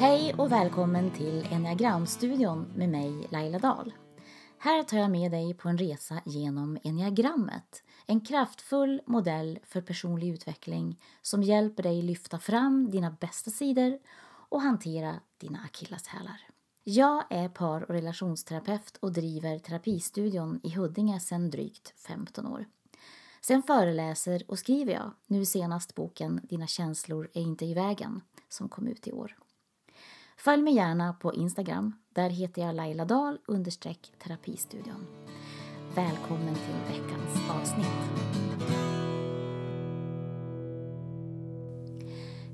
Hej och välkommen till Enneagramstudion med mig Laila Dahl. Här tar jag med dig på en resa genom enneagrammet. En kraftfull modell för personlig utveckling som hjälper dig lyfta fram dina bästa sidor och hantera dina akilleshälar. Jag är par och relationsterapeut och driver terapistudion i Huddinge sedan drygt 15 år. Sen föreläser och skriver jag, nu senast boken Dina känslor är inte i vägen, som kom ut i år. Följ mig gärna på Instagram. Där heter jag Laila Dahl understreck terapistudion. Välkommen till veckans avsnitt.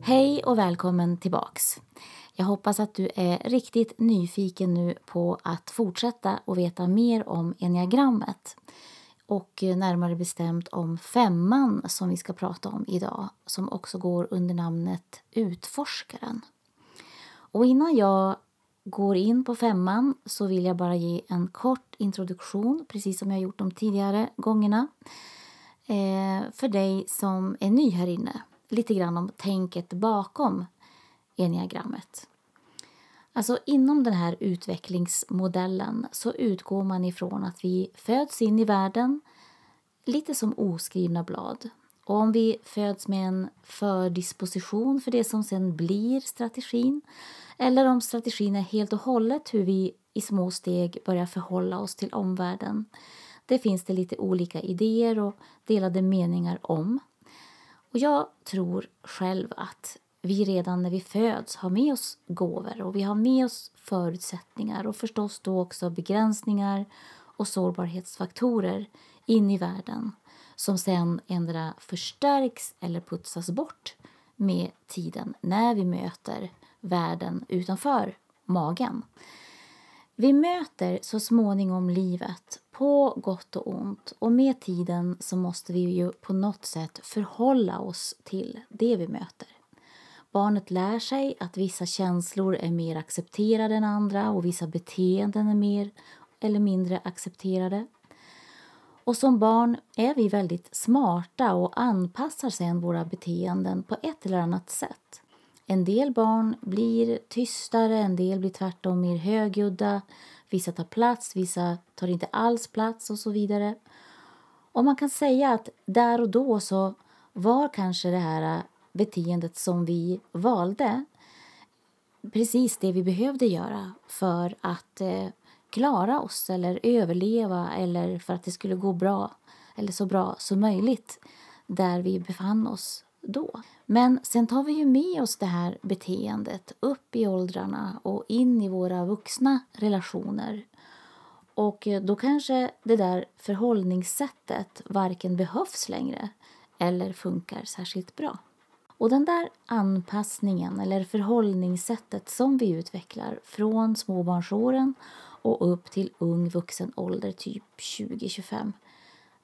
Hej och välkommen tillbaks. Jag hoppas att du är riktigt nyfiken nu på att fortsätta och veta mer om enneagrammet och närmare bestämt om femman som vi ska prata om idag som också går under namnet Utforskaren. Och innan jag går in på femman så vill jag bara ge en kort introduktion, precis som jag gjort de tidigare gångerna, eh, för dig som är ny här inne. Lite grann om tänket bakom enneagrammet. Alltså inom den här utvecklingsmodellen så utgår man ifrån att vi föds in i världen lite som oskrivna blad. Och om vi föds med en fördisposition för det som sen blir strategin eller om strategin är helt och hållet hur vi i små steg börjar förhålla oss till omvärlden. Det finns det lite olika idéer och delade meningar om. Och jag tror själv att vi redan när vi föds har med oss gåvor och vi har med oss förutsättningar och förstås då också begränsningar och sårbarhetsfaktorer in i världen som sen ändra förstärks eller putsas bort med tiden när vi möter världen utanför magen. Vi möter så småningom livet på gott och ont och med tiden så måste vi ju på något sätt förhålla oss till det vi möter. Barnet lär sig att vissa känslor är mer accepterade än andra och vissa beteenden är mer eller mindre accepterade. Och som barn är vi väldigt smarta och anpassar sedan våra beteenden på ett eller annat sätt. En del barn blir tystare, en del blir tvärtom mer högljudda. Vissa tar plats, vissa tar inte alls plats och så vidare. Och man kan säga att där och då så var kanske det här beteendet som vi valde precis det vi behövde göra för att eh, klara oss eller överleva eller för att det skulle gå bra eller så bra som möjligt där vi befann oss då. Men sen tar vi ju med oss det här beteendet upp i åldrarna och in i våra vuxna relationer. Och då kanske det där förhållningssättet varken behövs längre eller funkar särskilt bra. Och den där anpassningen eller förhållningssättet som vi utvecklar från småbarnsåren och upp till ung vuxen ålder, typ 20-25,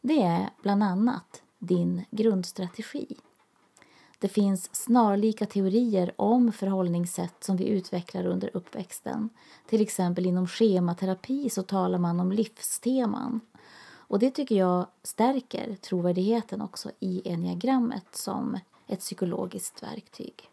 det är bland annat din grundstrategi. Det finns snarlika teorier om förhållningssätt som vi utvecklar under uppväxten. Till exempel inom schematerapi så talar man om livsteman. Och det tycker jag stärker trovärdigheten också i enneagrammet som ett psykologiskt verktyg.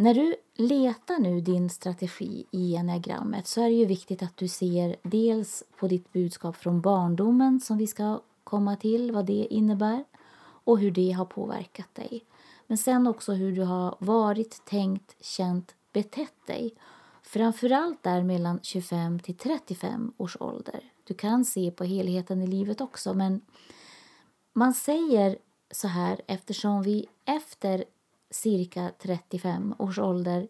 När du letar nu din strategi i enneagrammet så är det ju viktigt att du ser dels på ditt budskap från barndomen som vi ska komma till, vad det innebär och hur det har påverkat dig. Men sen också hur du har varit, tänkt, känt, betett dig. Framförallt där mellan 25 till 35 års ålder. Du kan se på helheten i livet också men man säger så här eftersom vi efter cirka 35 års ålder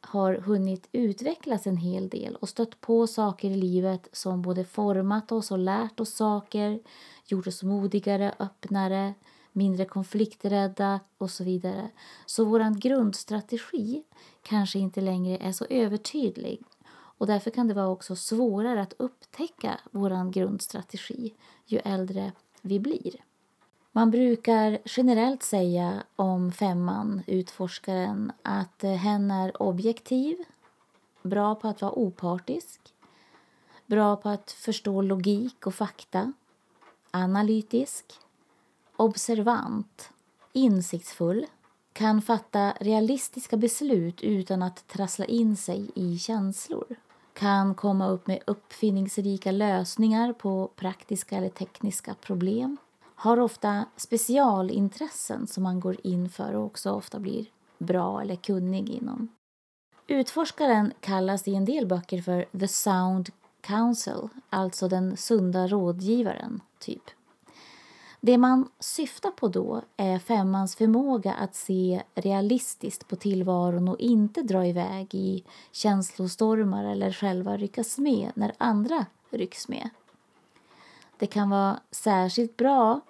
har hunnit utvecklas en hel del och stött på saker i livet som både format oss och lärt oss saker, gjort oss modigare, öppnare, mindre konflikträdda och så vidare. Så vår grundstrategi kanske inte längre är så övertydlig och därför kan det vara också svårare att upptäcka vår grundstrategi ju äldre vi blir. Man brukar generellt säga om femman, utforskaren, att eh, hen är objektiv, bra på att vara opartisk, bra på att förstå logik och fakta, analytisk, observant, insiktsfull, kan fatta realistiska beslut utan att trassla in sig i känslor. Kan komma upp med uppfinningsrika lösningar på praktiska eller tekniska problem. Har ofta specialintressen som man går in för och också ofta blir bra eller kunnig inom. Utforskaren kallas i en del böcker för the sound counsel, alltså den sunda rådgivaren, typ. Det man syftar på då är femmans förmåga att se realistiskt på tillvaron och inte dra iväg i känslostormar eller själva ryckas med när andra rycks med. Det kan vara särskilt bra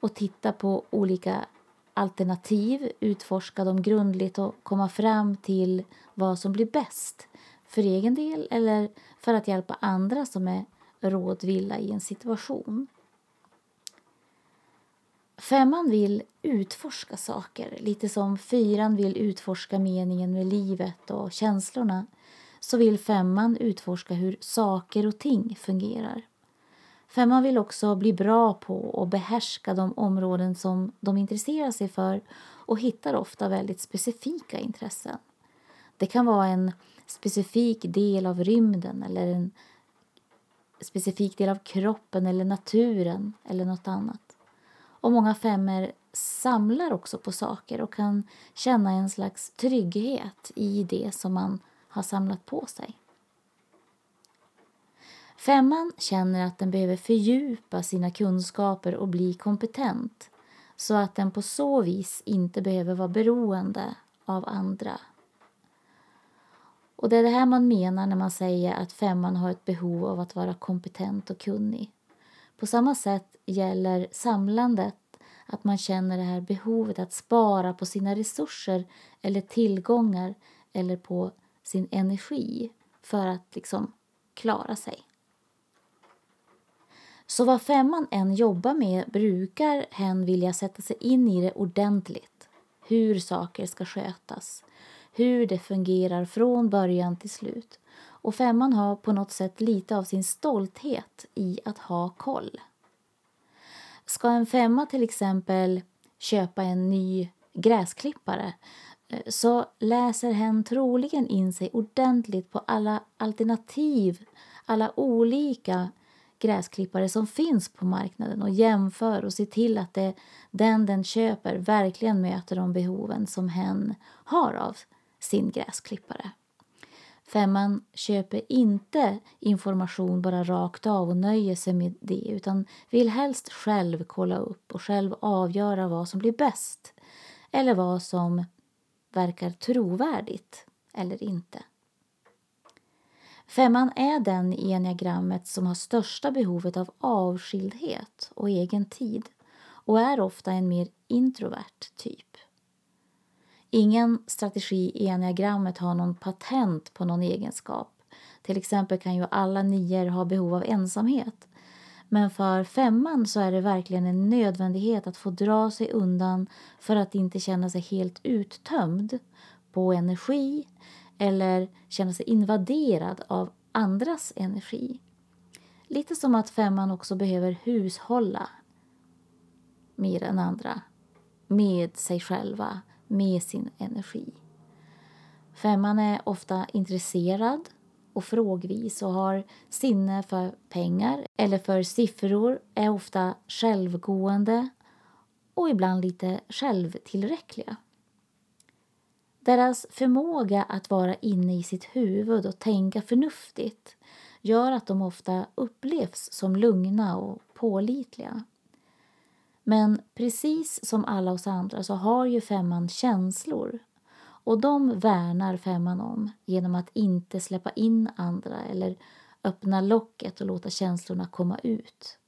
att titta på olika alternativ, utforska dem grundligt och komma fram till vad som blir bäst för egen del eller för att hjälpa andra som är rådvilla i en situation. Femman vill utforska saker, lite som fyran vill utforska meningen med livet och känslorna så vill femman utforska hur saker och ting fungerar. Femman vill också bli bra på och behärska de områden som de intresserar sig för och hittar ofta väldigt specifika intressen. Det kan vara en specifik del av rymden eller en specifik del av kroppen eller naturen eller något annat. Och många femmer samlar också på saker och kan känna en slags trygghet i det som man har samlat på sig. Femman känner att den behöver fördjupa sina kunskaper och bli kompetent så att den på så vis inte behöver vara beroende av andra. Och Det är det här man menar när man säger att femman har ett behov av att vara kompetent och kunnig. På samma sätt gäller samlandet att man känner det här behovet att spara på sina resurser eller tillgångar eller på sin energi för att liksom klara sig. Så vad femman än jobbar med brukar hen vilja sätta sig in i det ordentligt. Hur saker ska skötas, hur det fungerar från början till slut. Och femman har på något sätt lite av sin stolthet i att ha koll. Ska en femma till exempel köpa en ny gräsklippare eh, så läser hen troligen in sig ordentligt på alla alternativ, alla olika gräsklippare som finns på marknaden och jämför och ser till att det, den den köper verkligen möter de behoven som hen har av sin gräsklippare. Femman köper inte information bara rakt av och nöjer sig med det utan vill helst själv kolla upp och själv avgöra vad som blir bäst eller vad som verkar trovärdigt eller inte. Femman är den i enneagrammet som har största behovet av avskildhet och egen tid och är ofta en mer introvert typ. Ingen strategi i enneagrammet har någon patent på någon egenskap. Till exempel kan ju alla nior ha behov av ensamhet. Men för femman så är det verkligen en nödvändighet att få dra sig undan för att inte känna sig helt uttömd på energi eller känna sig invaderad av andras energi. Lite som att femman också behöver hushålla mer än andra med sig själva, med sin energi. Femman är ofta intresserad och frågvis och har sinne för pengar eller för siffror, är ofta självgående och ibland lite självtillräckliga. Deras förmåga att vara inne i sitt huvud och tänka förnuftigt gör att de ofta upplevs som lugna och pålitliga. Men precis som alla oss andra så har ju femman känslor och de värnar femman om genom att inte släppa in andra eller öppna locket och låta känslorna komma ut.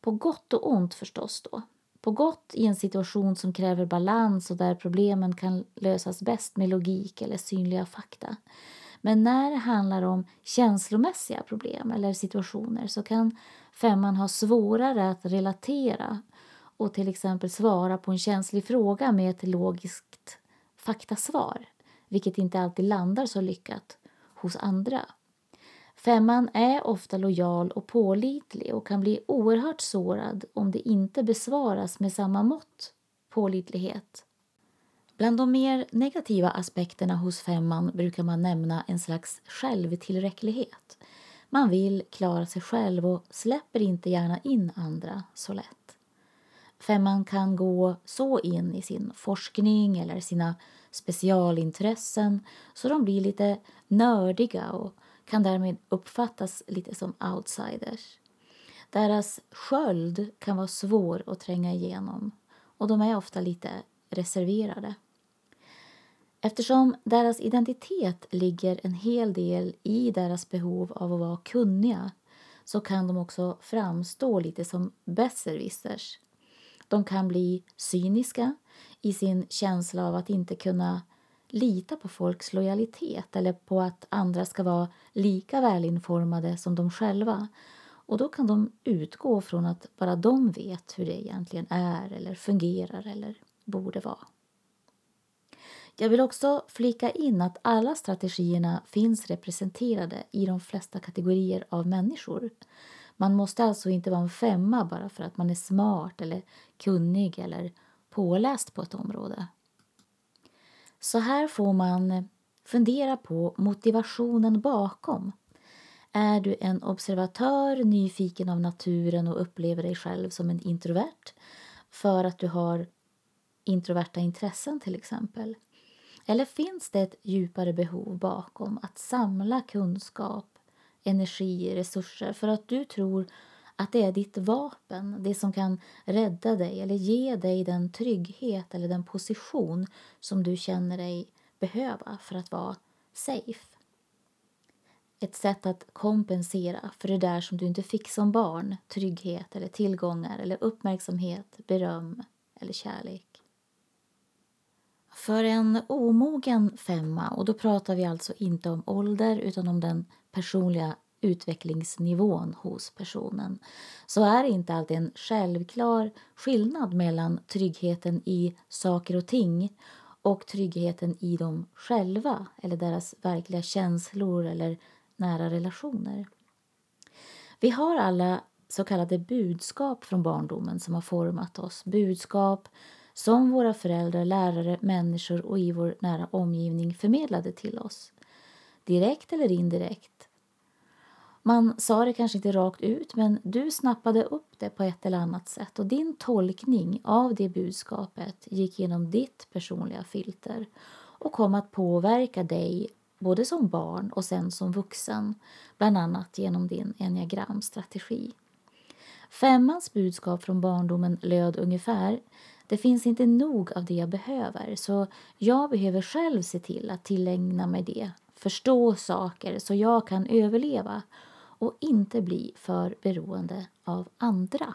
På gott och ont förstås då. På gott i en situation som kräver balans och där problemen kan lösas bäst med logik eller synliga fakta. Men när det handlar om känslomässiga problem eller situationer så kan femman ha svårare att relatera och till exempel svara på en känslig fråga med ett logiskt faktasvar, vilket inte alltid landar så lyckat hos andra. Femman är ofta lojal och pålitlig och kan bli oerhört sårad om det inte besvaras med samma mått pålitlighet. Bland de mer negativa aspekterna hos femman brukar man nämna en slags självtillräcklighet. Man vill klara sig själv och släpper inte gärna in andra så lätt. Femman kan gå så in i sin forskning eller sina specialintressen så de blir lite nördiga och kan därmed uppfattas lite som outsiders. Deras sköld kan vara svår att tränga igenom och de är ofta lite reserverade. Eftersom deras identitet ligger en hel del i deras behov av att vara kunniga så kan de också framstå lite som besserwissers. De kan bli cyniska i sin känsla av att inte kunna lita på folks lojalitet eller på att andra ska vara lika välinformade som de själva. Och då kan de utgå från att bara de vet hur det egentligen är eller fungerar eller borde vara. Jag vill också flika in att alla strategierna finns representerade i de flesta kategorier av människor. Man måste alltså inte vara en femma bara för att man är smart eller kunnig eller påläst på ett område. Så här får man eh, fundera på motivationen bakom. Är du en observatör, nyfiken av naturen och upplever dig själv som en introvert för att du har introverta intressen till exempel? Eller finns det ett djupare behov bakom att samla kunskap, energi, resurser för att du tror att det är ditt vapen, det som kan rädda dig eller ge dig den trygghet eller den position som du känner dig behöva för att vara safe. Ett sätt att kompensera för det där som du inte fick som barn, trygghet eller tillgångar eller uppmärksamhet, beröm eller kärlek. För en omogen femma, och då pratar vi alltså inte om ålder utan om den personliga utvecklingsnivån hos personen så är det inte alltid en självklar skillnad mellan tryggheten i saker och ting och tryggheten i dem själva eller deras verkliga känslor eller nära relationer. Vi har alla så kallade budskap från barndomen som har format oss. Budskap som våra föräldrar, lärare, människor och i vår nära omgivning förmedlade till oss. Direkt eller indirekt. Man sa det kanske inte rakt ut, men du snappade upp det på ett eller annat sätt och din tolkning av det budskapet gick genom ditt personliga filter och kom att påverka dig både som barn och sen som vuxen, bland annat genom din enneagramstrategi. Femmans budskap från barndomen löd ungefär det finns inte nog av det jag behöver så jag behöver själv se till att tillägna mig det, förstå saker så jag kan överleva och inte bli för beroende av andra.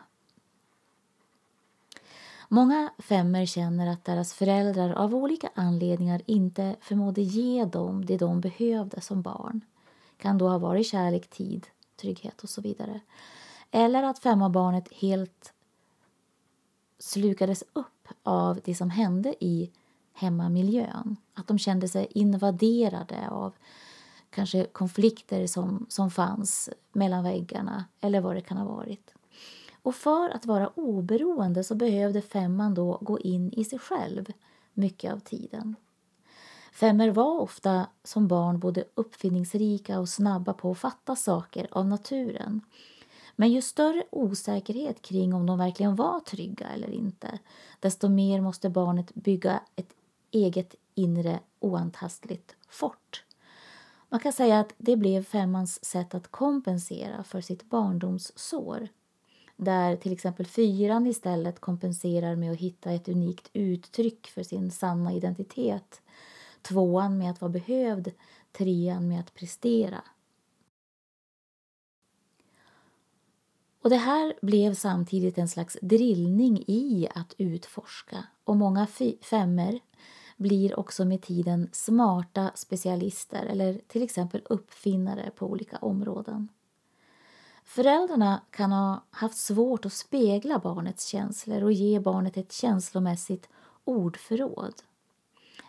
Många femmer känner att deras föräldrar av olika anledningar inte förmådde ge dem det de behövde som barn. kan då ha varit kärlek, tid, trygghet och så vidare. Eller att femmabarnet helt slukades upp av det som hände i hemmamiljön. Att de kände sig invaderade av kanske konflikter som, som fanns mellan väggarna eller vad det kan ha varit. Och för att vara oberoende så behövde femman då gå in i sig själv mycket av tiden. Femmer var ofta som barn både uppfinningsrika och snabba på att fatta saker av naturen. Men ju större osäkerhet kring om de verkligen var trygga eller inte, desto mer måste barnet bygga ett eget inre oantastligt fort. Man kan säga att det blev femmans sätt att kompensera för sitt barndomssår. Där till exempel fyran istället kompenserar med att hitta ett unikt uttryck för sin sanna identitet. Tvåan med att vara behövd, trean med att prestera. Och Det här blev samtidigt en slags drillning i att utforska och många femmer blir också med tiden smarta specialister eller till exempel uppfinnare på olika områden. Föräldrarna kan ha haft svårt att spegla barnets känslor och ge barnet ett känslomässigt ordförråd.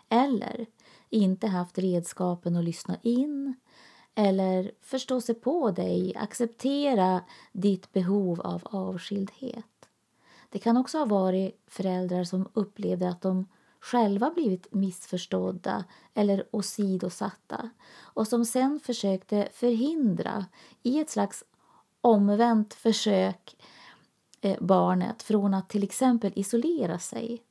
Eller inte haft redskapen att lyssna in eller förstå sig på dig, acceptera ditt behov av avskildhet. Det kan också ha varit föräldrar som upplevde att de själva blivit missförstådda eller åsidosatta och som sen försökte förhindra i ett slags omvänt försök eh, barnet från att till exempel isolera sig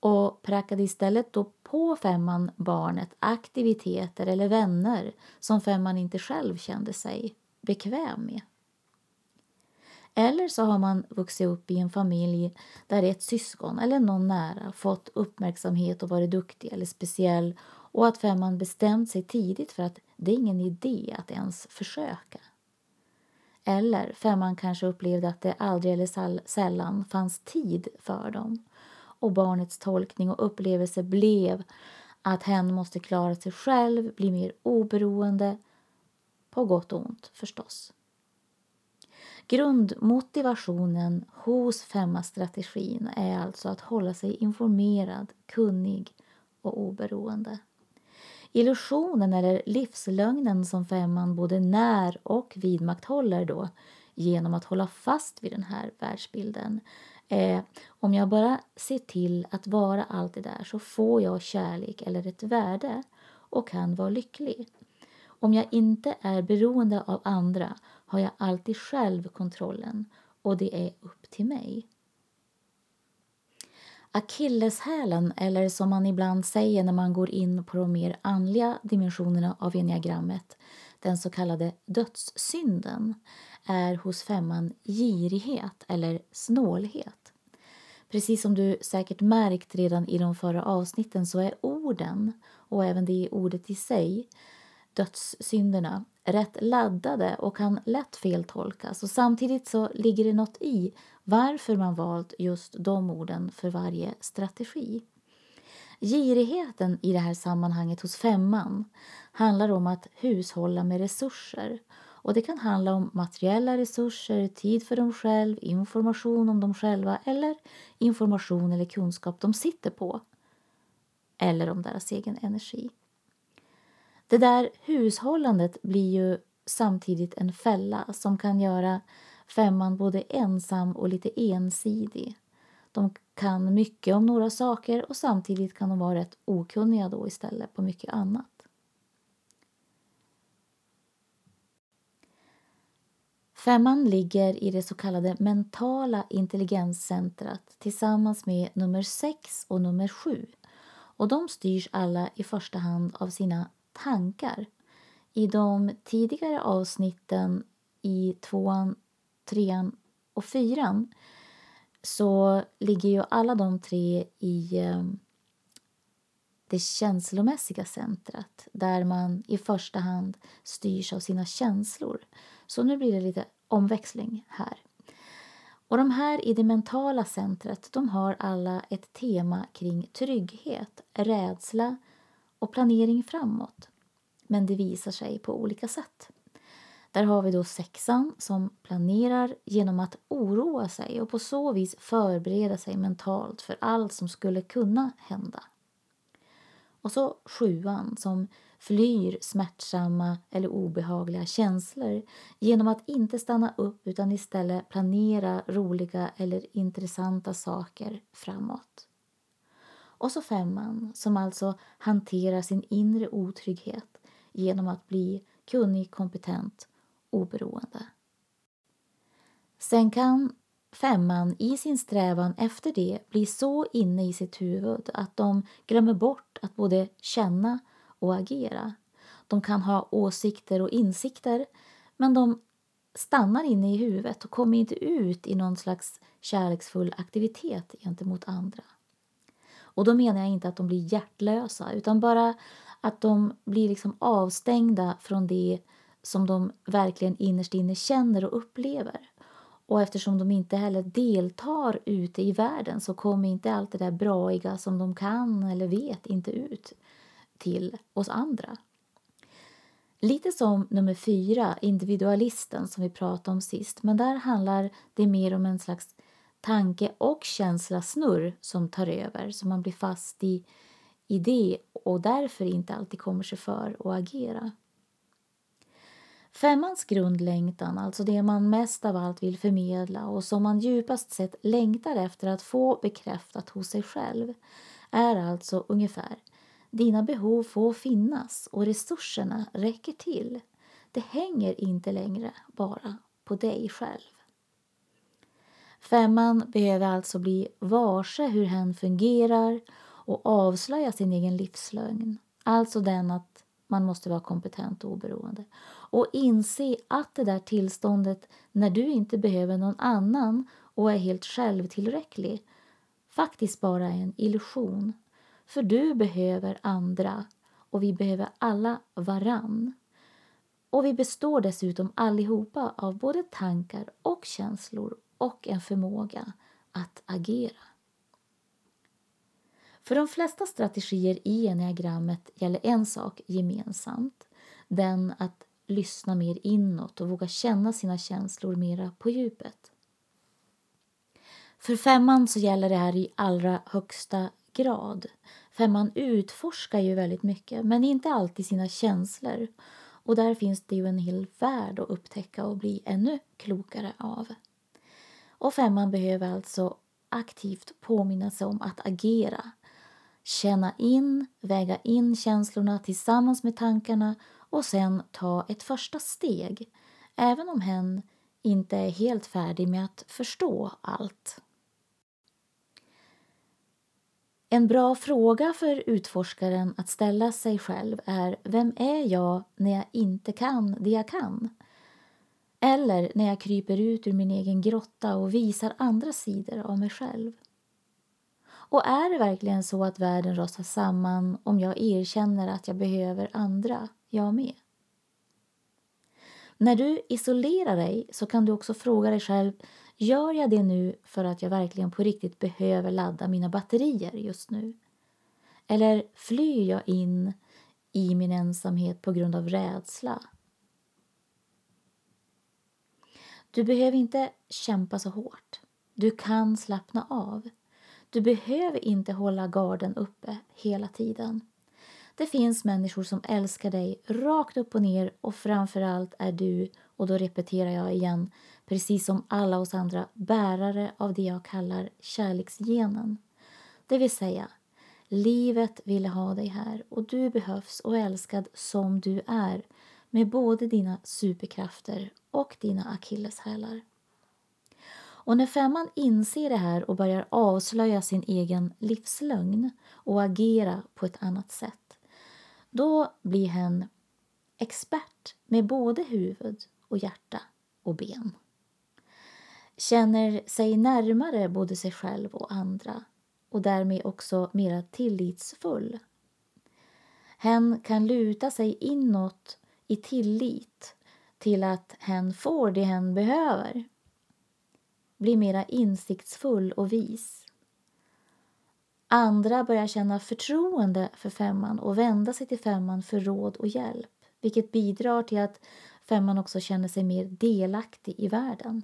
och prackade istället då på femman barnet aktiviteter eller vänner som femman inte själv kände sig bekväm med. Eller så har man vuxit upp i en familj där ett syskon eller någon nära fått uppmärksamhet och varit duktig eller speciell och att femman bestämt sig tidigt för att det är ingen idé att ens försöka. Eller femman kanske upplevde att det aldrig eller sällan fanns tid för dem och barnets tolkning och upplevelse blev att hen måste klara sig själv, bli mer oberoende, på gott och ont förstås. Grundmotivationen hos femma-strategin är alltså att hålla sig informerad, kunnig och oberoende. Illusionen eller livslögnen som femman både när och vidmakthåller då genom att hålla fast vid den här världsbilden är om jag bara ser till att vara allt det där så får jag kärlek eller ett värde och kan vara lycklig. Om jag inte är beroende av andra har jag alltid själv kontrollen och det är upp till mig. Akilleshälen, eller som man ibland säger när man går in på de mer andliga dimensionerna av enneagrammet, den så kallade dödssynden, är hos femman girighet eller snålhet. Precis som du säkert märkt redan i de förra avsnitten så är orden, och även det ordet i sig, dödssynderna rätt laddade och kan lätt feltolkas. Och samtidigt så ligger det något i varför man valt just de orden för varje strategi. Girigheten i det här sammanhanget hos femman handlar om att hushålla med resurser. Och Det kan handla om materiella resurser, tid för dem själv, information om dem själva eller information eller kunskap de sitter på. Eller om deras egen energi. Det där hushållandet blir ju samtidigt en fälla som kan göra femman både ensam och lite ensidig. De kan mycket om några saker och samtidigt kan de vara rätt okunniga då istället på mycket annat. Femman ligger i det så kallade mentala intelligenscentrat tillsammans med nummer 6 och nummer 7. Och de styrs alla i första hand av sina tankar. I de tidigare avsnitten i tvåan, trean och fyran så ligger ju alla de tre i ehm, det känslomässiga centret där man i första hand styrs av sina känslor. Så nu blir det lite omväxling här. Och de här i det mentala centret de har alla ett tema kring trygghet, rädsla, och planering framåt. Men det visar sig på olika sätt. Där har vi då sexan som planerar genom att oroa sig och på så vis förbereda sig mentalt för allt som skulle kunna hända. Och så sjuan som flyr smärtsamma eller obehagliga känslor genom att inte stanna upp utan istället planera roliga eller intressanta saker framåt. Och så femman som alltså hanterar sin inre otrygghet genom att bli kunnig, kompetent, oberoende. Sen kan femman i sin strävan efter det bli så inne i sitt huvud att de glömmer bort att både känna och agera. De kan ha åsikter och insikter men de stannar inne i huvudet och kommer inte ut i någon slags kärleksfull aktivitet gentemot andra. Och då menar jag inte att de blir hjärtlösa utan bara att de blir liksom avstängda från det som de verkligen innerst inne känner och upplever. Och eftersom de inte heller deltar ute i världen så kommer inte allt det där braiga som de kan eller vet inte ut till oss andra. Lite som nummer fyra, individualisten som vi pratade om sist, men där handlar det mer om en slags tanke och känslasnurr som tar över så man blir fast i, i det och därför inte alltid kommer sig för att agera. Femmans grundlängtan, alltså det man mest av allt vill förmedla och som man djupast sett längtar efter att få bekräftat hos sig själv, är alltså ungefär dina behov får finnas och resurserna räcker till. Det hänger inte längre bara på dig själv. Femman behöver alltså bli varse hur hen fungerar och avslöja sin egen livslögn. Alltså den att man måste vara kompetent och oberoende. Och inse att det där tillståndet när du inte behöver någon annan och är helt självtillräcklig faktiskt bara är en illusion. För du behöver andra och vi behöver alla varann. Och vi består dessutom allihopa av både tankar och känslor och en förmåga att agera. För de flesta strategier i enneagrammet gäller en sak gemensamt. Den att lyssna mer inåt och våga känna sina känslor mera på djupet. För femman så gäller det här i allra högsta grad. Femman utforskar ju väldigt mycket, men inte alltid sina känslor. Och där finns det ju en hel värld att upptäcka och bli ännu klokare av. Och femman behöver alltså aktivt påminna sig om att agera. Känna in, väga in känslorna tillsammans med tankarna och sen ta ett första steg, även om hen inte är helt färdig med att förstå allt. En bra fråga för utforskaren att ställa sig själv är Vem är jag när jag inte kan det jag kan? Eller när jag kryper ut ur min egen grotta och visar andra sidor av mig själv. Och är det verkligen så att världen rasar samman om jag erkänner att jag behöver andra, jag med? När du isolerar dig så kan du också fråga dig själv Gör jag det nu för att jag verkligen på riktigt behöver ladda mina batterier just nu? Eller flyr jag in i min ensamhet på grund av rädsla Du behöver inte kämpa så hårt. Du kan slappna av. Du behöver inte hålla garden uppe hela tiden. Det finns människor som älskar dig rakt upp och ner och framförallt är du, och då repeterar jag igen, precis som alla oss andra, bärare av det jag kallar kärleksgenen. Det vill säga, livet vill ha dig här och du behövs och älskad som du är med både dina superkrafter och dina akilleshälar. Och när femman inser det här och börjar avslöja sin egen livslögn och agera på ett annat sätt, då blir hen expert med både huvud och hjärta och ben. Känner sig närmare både sig själv och andra och därmed också mera tillitsfull. Hen kan luta sig inåt i tillit till att hen får det hen behöver. Blir mera insiktsfull och vis. Andra börjar känna förtroende för femman och vända sig till femman för råd och hjälp vilket bidrar till att femman också känner sig mer delaktig i världen.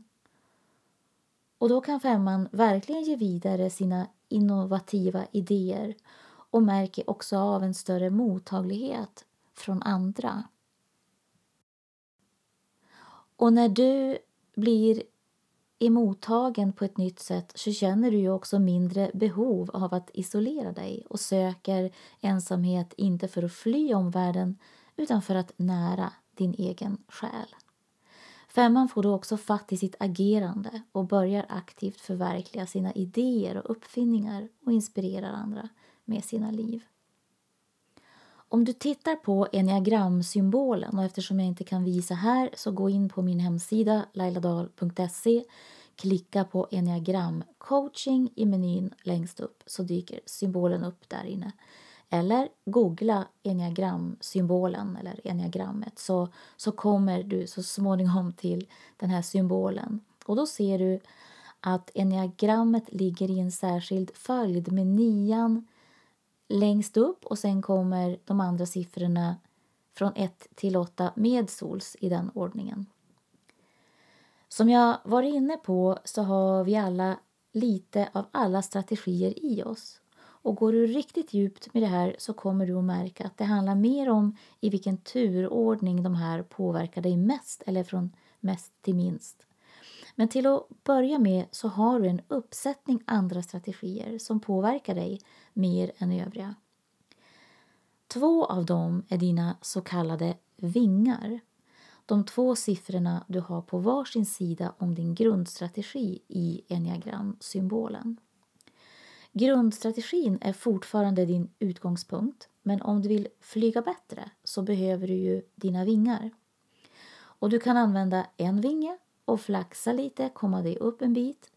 Och då kan femman verkligen ge vidare sina innovativa idéer och märker också av en större mottaglighet från andra. Och när du blir emottagen på ett nytt sätt så känner du ju också mindre behov av att isolera dig och söker ensamhet inte för att fly omvärlden utan för att nära din egen själ. Femman får då också fatt i sitt agerande och börjar aktivt förverkliga sina idéer och uppfinningar och inspirerar andra med sina liv. Om du tittar på enneagramsymbolen och eftersom jag inte kan visa här så gå in på min hemsida lailadal.se Klicka på enneagram coaching i menyn längst upp så dyker symbolen upp där inne. Eller googla enneagramsymbolen eller enneagrammet så, så kommer du så småningom till den här symbolen. Och då ser du att enneagrammet ligger i en särskild följd med nian, längst upp och sen kommer de andra siffrorna från 1 till 8 med sols i den ordningen. Som jag var inne på så har vi alla lite av alla strategier i oss. Och går du riktigt djupt med det här så kommer du att märka att det handlar mer om i vilken turordning de här påverkar dig mest eller från mest till minst. Men till att börja med så har du en uppsättning andra strategier som påverkar dig mer än övriga. Två av dem är dina så kallade vingar. De två siffrorna du har på varsin sida om din grundstrategi i enneagramsymbolen. Grundstrategin är fortfarande din utgångspunkt men om du vill flyga bättre så behöver du ju dina vingar. Och du kan använda en vinge och flaxa lite, komma dig upp en bit.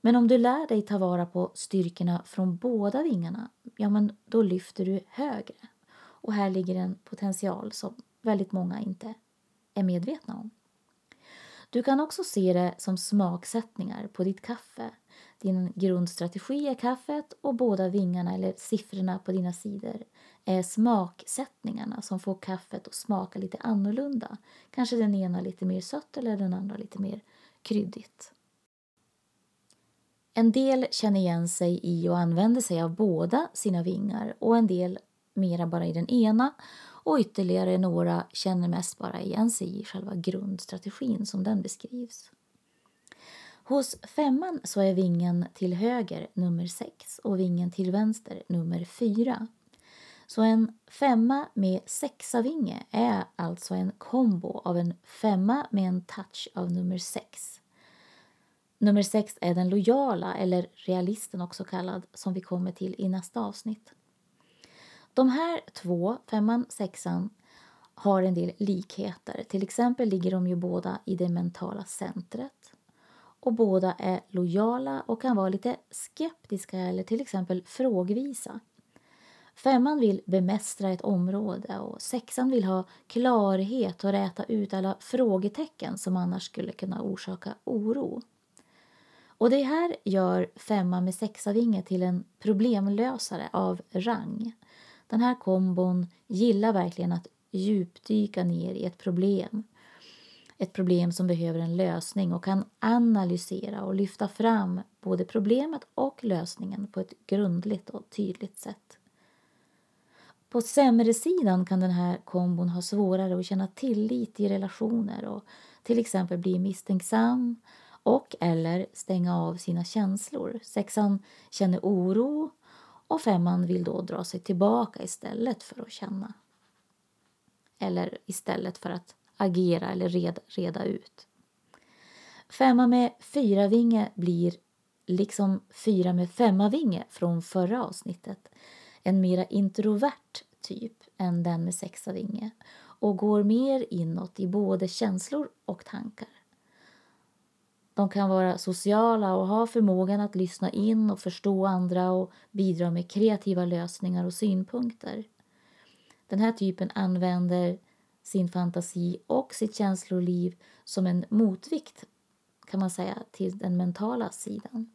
Men om du lär dig ta vara på styrkorna från båda vingarna, ja men då lyfter du högre. Och här ligger en potential som väldigt många inte är medvetna om. Du kan också se det som smaksättningar på ditt kaffe. Din grundstrategi är kaffet och båda vingarna eller siffrorna på dina sidor är smaksättningarna som får kaffet att smaka lite annorlunda. Kanske den ena lite mer sött eller den andra lite mer kryddigt. En del känner igen sig i och använder sig av båda sina vingar och en del mera bara i den ena och ytterligare några känner mest bara igen sig i själva grundstrategin som den beskrivs. Hos femman så är vingen till höger nummer 6 och vingen till vänster nummer 4. Så en femma med sexavinge är alltså en kombo av en femma med en touch av nummer 6. Nummer 6 är den lojala, eller realisten också kallad, som vi kommer till i nästa avsnitt. De här två, femman, sexan, har en del likheter. Till exempel ligger de ju båda i det mentala centret. Och båda är lojala och kan vara lite skeptiska eller till exempel frågvisa. Femman vill bemästra ett område och sexan vill ha klarhet och räta ut alla frågetecken som annars skulle kunna orsaka oro. Och det här gör femman med sexavinge till en problemlösare av rang. Den här kombon gillar verkligen att djupdyka ner i ett problem. Ett problem som behöver en lösning och kan analysera och lyfta fram både problemet och lösningen på ett grundligt och tydligt sätt. På sämre sidan kan den här kombon ha svårare att känna tillit i relationer och till exempel bli misstänksam och eller stänga av sina känslor. Sexan känner oro och femman vill då dra sig tillbaka istället för att känna. Eller istället för att agera eller reda, reda ut. Femma med fyra vinge blir, liksom fyra med femma vinge från förra avsnittet, en mera introvert typ än den med sexa vinge och går mer inåt i både känslor och tankar. De kan vara sociala och ha förmågan att lyssna in och förstå andra och bidra med kreativa lösningar och synpunkter. Den här typen använder sin fantasi och sitt känsloliv som en motvikt kan man säga till den mentala sidan.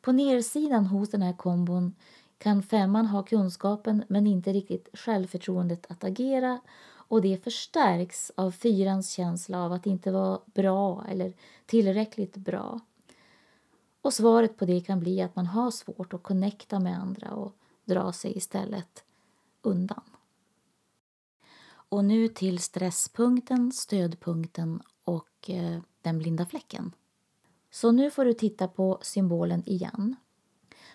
På nersidan hos den här kombon kan femman ha kunskapen men inte riktigt självförtroendet att agera och det förstärks av fyrans känsla av att inte vara bra eller tillräckligt bra. Och svaret på det kan bli att man har svårt att connecta med andra och dra sig istället undan. Och nu till stresspunkten, stödpunkten och eh, den blinda fläcken. Så nu får du titta på symbolen igen.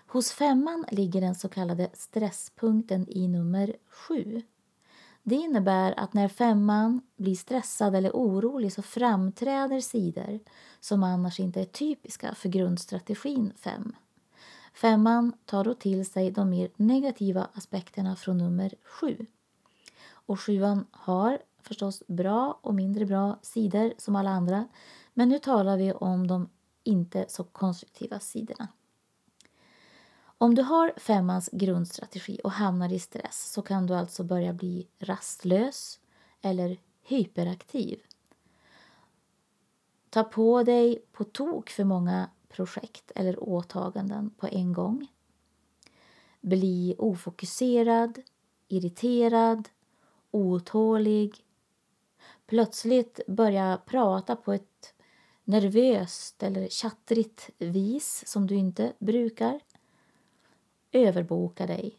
Hos femman ligger den så kallade stresspunkten i nummer sju. Det innebär att när femman blir stressad eller orolig så framträder sidor som annars inte är typiska för grundstrategin 5. Femman tar då till sig de mer negativa aspekterna från nummer 7. Och sjuan har förstås bra och mindre bra sidor som alla andra men nu talar vi om de inte så konstruktiva sidorna. Om du har femmans grundstrategi och hamnar i stress så kan du alltså börja bli rastlös eller hyperaktiv. Ta på dig på tok för många projekt eller åtaganden på en gång. Bli ofokuserad, irriterad, otålig. Plötsligt börja prata på ett nervöst eller chattrigt vis som du inte brukar överboka dig.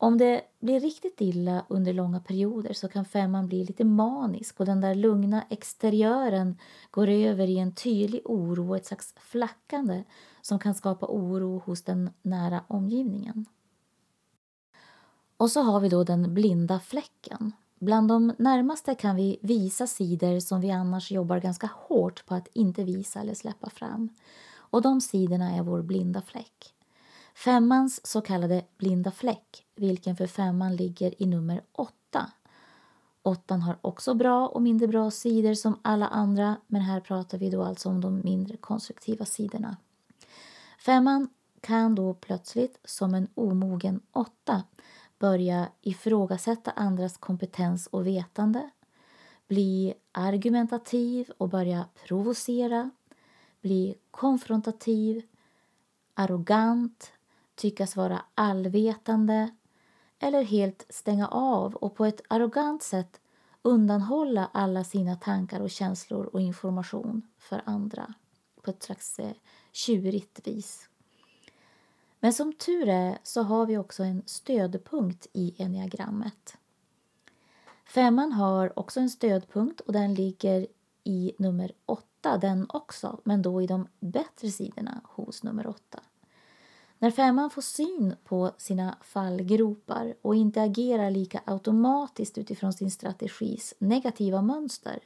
Om det blir riktigt illa under långa perioder så kan femman bli lite manisk och den där lugna exteriören går över i en tydlig oro och ett slags flackande som kan skapa oro hos den nära omgivningen. Och så har vi då den blinda fläcken. Bland de närmaste kan vi visa sidor som vi annars jobbar ganska hårt på att inte visa eller släppa fram. Och de sidorna är vår blinda fläck. Femmans så kallade blinda fläck, vilken för femman ligger i nummer åtta. Åttan har också bra och mindre bra sidor som alla andra, men här pratar vi då alltså om de mindre konstruktiva sidorna. Femman kan då plötsligt, som en omogen åtta, börja ifrågasätta andras kompetens och vetande, bli argumentativ och börja provocera, bli konfrontativ, arrogant, tyckas vara allvetande eller helt stänga av och på ett arrogant sätt undanhålla alla sina tankar och känslor och information för andra på ett slags eh, tjurigt vis. Men som tur är så har vi också en stödpunkt i enneagrammet. Femman har också en stödpunkt och den ligger i nummer åtta den också, men då i de bättre sidorna hos nummer åtta. När femman får syn på sina fallgropar och inte agerar lika automatiskt utifrån sin strategis negativa mönster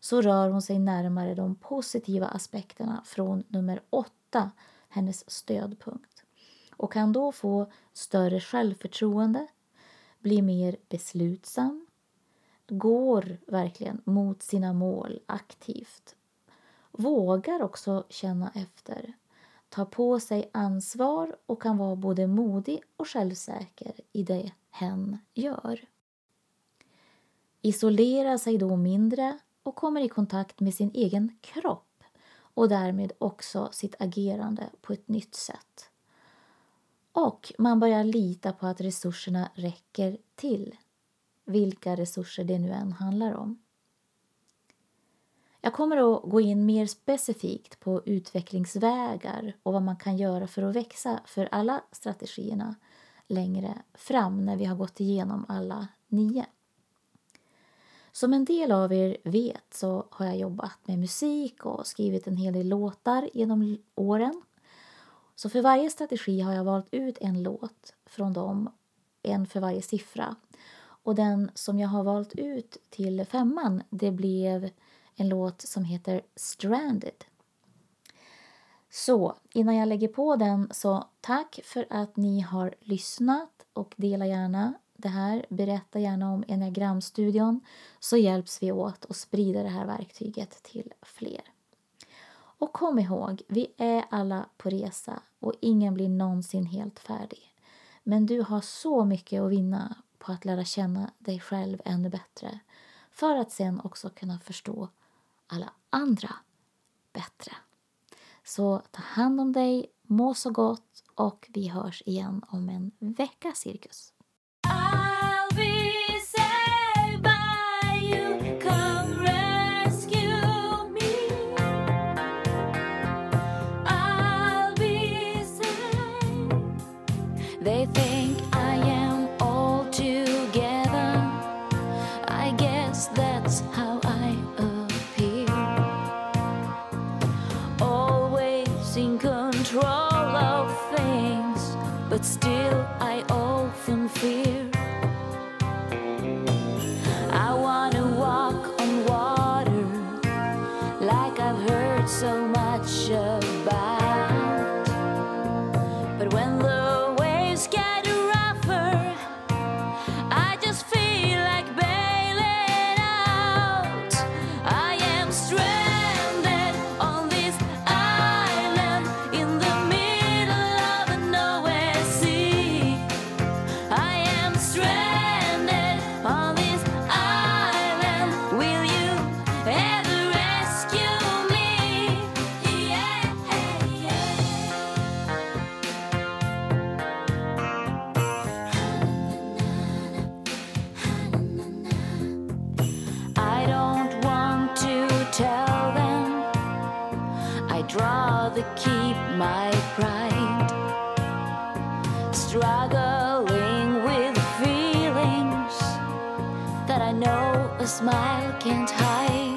så rör hon sig närmare de positiva aspekterna från nummer åtta, hennes stödpunkt och kan då få större självförtroende, bli mer beslutsam, går verkligen mot sina mål aktivt, vågar också känna efter, tar på sig ansvar och kan vara både modig och självsäker i det hen gör. Isolerar sig då mindre och kommer i kontakt med sin egen kropp och därmed också sitt agerande på ett nytt sätt. Och man börjar lita på att resurserna räcker till, vilka resurser det nu än handlar om. Jag kommer att gå in mer specifikt på utvecklingsvägar och vad man kan göra för att växa för alla strategierna längre fram när vi har gått igenom alla nio. Som en del av er vet så har jag jobbat med musik och skrivit en hel del låtar genom åren. Så för varje strategi har jag valt ut en låt från dem, en för varje siffra. Och den som jag har valt ut till femman, det blev en låt som heter Stranded. Så innan jag lägger på den så tack för att ni har lyssnat och dela gärna det här. Berätta gärna om Enneagramstudion så hjälps vi åt att sprida det här verktyget till fler. Och kom ihåg, vi är alla på resa och ingen blir någonsin helt färdig. Men du har så mycket att vinna på att lära känna dig själv ännu bättre för att sen också kunna förstå alla andra bättre. Så ta hand om dig, må så gott och vi hörs igen om en vecka cirkus. But still I I know a smile can't hide.